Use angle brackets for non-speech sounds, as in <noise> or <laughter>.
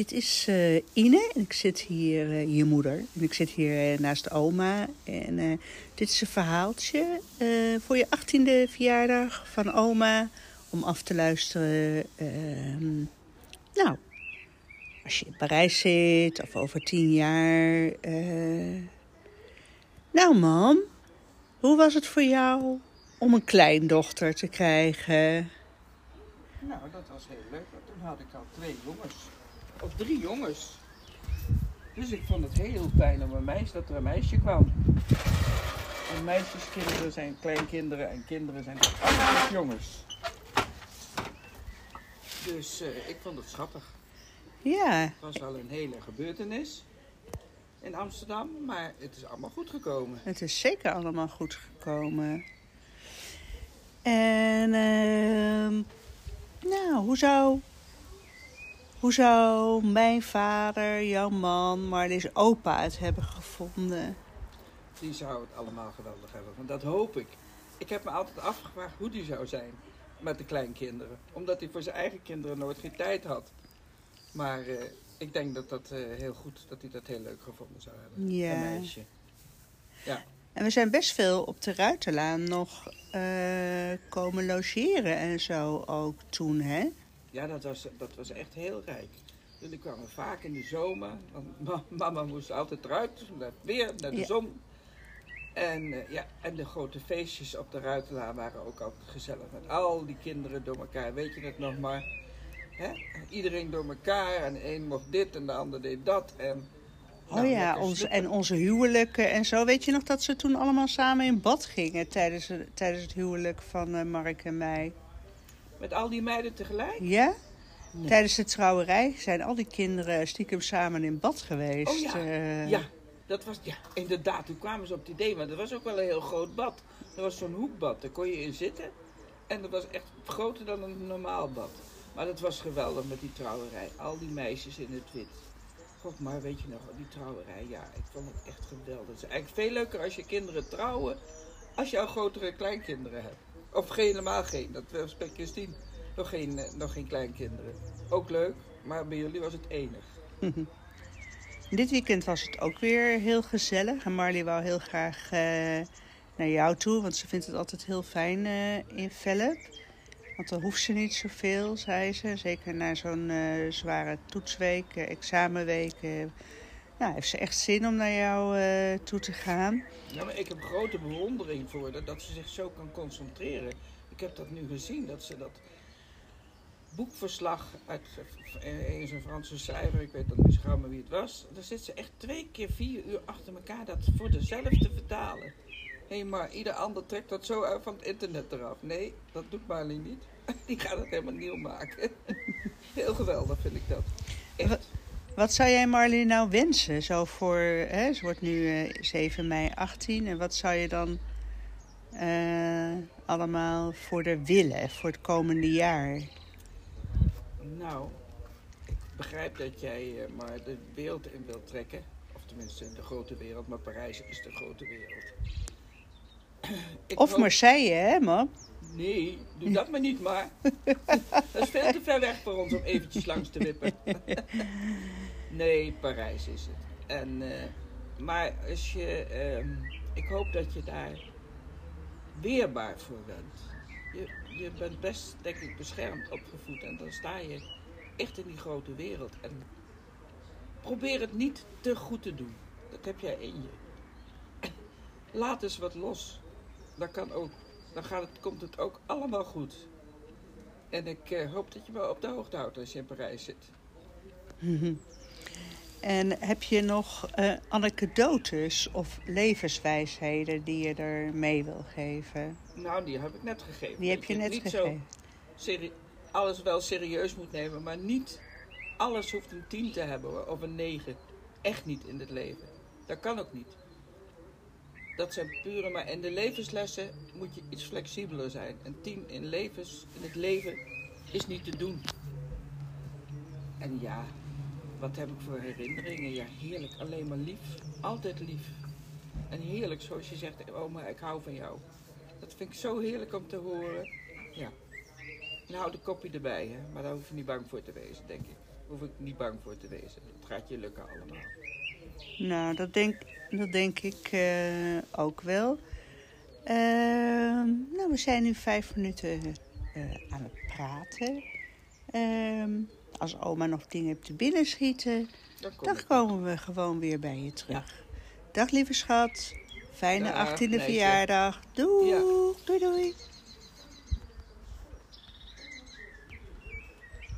dit is uh, Ine en ik zit hier, uh, je moeder. En ik zit hier uh, naast oma. En dit is een verhaaltje voor je achttiende verjaardag van oma. Om af te luisteren. Ehm, nou, als je in Parijs zit of over tien jaar. nou, mam, hoe was het voor jou om een kleindochter te krijgen? Nou, dat was heel leuk. Want toen had ik al twee jongens. Of drie jongens. Dus ik vond het heel fijn om een meisje, dat er een meisje kwam. En meisjeskinderen zijn kleinkinderen en kinderen zijn jongens. Dus uh, ik vond het schattig. Ja. Het was wel een hele gebeurtenis in Amsterdam, maar het is allemaal goed gekomen. Het is zeker allemaal goed gekomen. En uh, nou, hoe zou, hoe zou mijn vader, jouw man, Marlies opa het hebben gevonden? Die zou het allemaal geweldig hebben, want dat hoop ik. Ik heb me altijd afgevraagd hoe die zou zijn met de kleinkinderen. Omdat hij voor zijn eigen kinderen nooit geen tijd had. Maar uh, ik denk dat dat uh, heel goed, dat hij dat heel leuk gevonden zou hebben. Ja. Een meisje. Ja. En we zijn best veel op de Ruiterlaan nog uh, komen logeren en zo ook toen, hè? Ja, dat was, dat was echt heel rijk. Jullie kwamen vaak in de zomer, want <laughs> mama moest altijd eruit, weer naar de ja. zon. En, uh, ja, en de grote feestjes op de Ruiterlaan waren ook altijd gezellig. Met al die kinderen door elkaar, weet je dat nog maar? Hè? Iedereen door elkaar en de een mocht dit en de ander deed dat. En Oh ja, onze, en onze huwelijken en zo. Weet je nog dat ze toen allemaal samen in bad gingen tijdens, tijdens het huwelijk van uh, Mark en mij? Met al die meiden tegelijk? Ja. Nee. Tijdens de trouwerij zijn al die kinderen stiekem samen in bad geweest. Oh ja, uh... ja. Dat was, ja, inderdaad. Toen kwamen ze op het idee, maar dat was ook wel een heel groot bad. Dat was zo'n hoekbad, daar kon je in zitten. En dat was echt groter dan een normaal bad. Maar dat was geweldig met die trouwerij. Al die meisjes in het wit. God, maar weet je nog, die trouwerij, ja, ik vond het echt geweldig. Het is eigenlijk veel leuker als je kinderen trouwen, als je al grotere kleinkinderen hebt. Of helemaal geen, dat was bij Christine nog geen, nog geen kleinkinderen. Ook leuk, maar bij jullie was het enig. <laughs> Dit weekend was het ook weer heel gezellig. En Marley wou heel graag uh, naar jou toe, want ze vindt het altijd heel fijn uh, in Velp. Want dan hoeft ze niet zoveel, zei ze. Zeker na zo'n zware toetsweek, examenweek. Nou, heeft ze echt zin om naar jou toe te gaan. Ja, maar ik heb grote bewondering voor haar, dat ze zich zo kan concentreren. Ik heb dat nu gezien, dat ze dat boekverslag uit een zo'n Franse schrijver, ik weet dan niet zo gauw maar wie het was. Daar zit ze echt twee keer vier uur achter elkaar dat voor dezelfde te vertalen. Hé, hey, maar ieder ander trekt dat zo uit van het internet eraf. Nee, dat doet Marley niet. <laughs> Die gaat het helemaal nieuw maken. <laughs> Heel geweldig vind ik dat. Echt. Wat, zou jij Marley nou wensen? Zo voor, hè, ze wordt nu uh, 7 mei 18. En wat zou je dan uh, allemaal voor de willen voor het komende jaar? Nou, ik begrijp dat jij uh, maar de wereld in wilt trekken. Of tenminste de grote wereld, maar Parijs is de grote wereld. Ik of. Marseille, hè, mam? Nee, doe dat maar niet maar. <laughs> dat is veel te ver weg voor ons om eventjes langs te wippen. <laughs> nee, Parijs is het. En, uh, maar als je, uh, ik hoop dat je daar weerbaar voor bent. Je, je bent best, denk ik, beschermd opgevoed. En dan sta je echt in die grote wereld. En probeer het niet te goed te doen. Dat heb jij in je. <laughs> Laat eens wat los. Dat kan ook dan gaat het, komt het ook allemaal goed. En ik uh, hoop dat je me op de hoogte houdt als je in Parijs zit. <laughs> En heb je nog uh, anekdotes of levenswijsheden die je er mee wil geven? Nou, die heb ik net gegeven. Die heb je net gegeven. Zo alles wel serieus moet nemen, maar niet alles hoeft een 10 te hebben of een 9. Echt niet in het leven. Dat kan ook niet. Dat zijn pure, maar in de levenslessen moet je iets flexibeler zijn. Een tien in, levens, in het leven is niet te doen. En ja, wat heb ik voor herinneringen? Ja, heerlijk, alleen maar lief. Altijd lief. En heerlijk, zoals je zegt, oma, ik hou van jou. Dat vind ik zo heerlijk om te horen. Ja. Nou, de kopje erbij, hè. Maar daar hoef je niet bang voor te wezen, denk ik. hoef ik niet bang voor te wezen. Het gaat je lukken allemaal. Nou, dat denk, dat denk ik eh, ook wel. Ehm, nou, we zijn nu vijf minuten eh, aan het praten. Ehm, als oma nog dingen hebt te binnen schieten, Dan kom dan ik. komen we gewoon weer bij je terug. Dag lieve schat. Fijne Dag, 18e meisje. verjaardag. Doei. Ja. Doei doei.